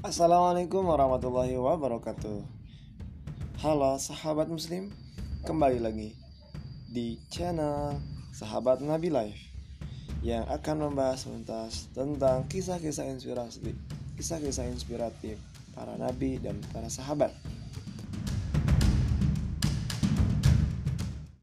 Assalamualaikum warahmatullahi wabarakatuh. Halo sahabat muslim. Kembali lagi di channel Sahabat Nabi Life Yang akan membahas tuntas tentang kisah-kisah inspirasi Kisah-kisah inspiratif para nabi dan para sahabat.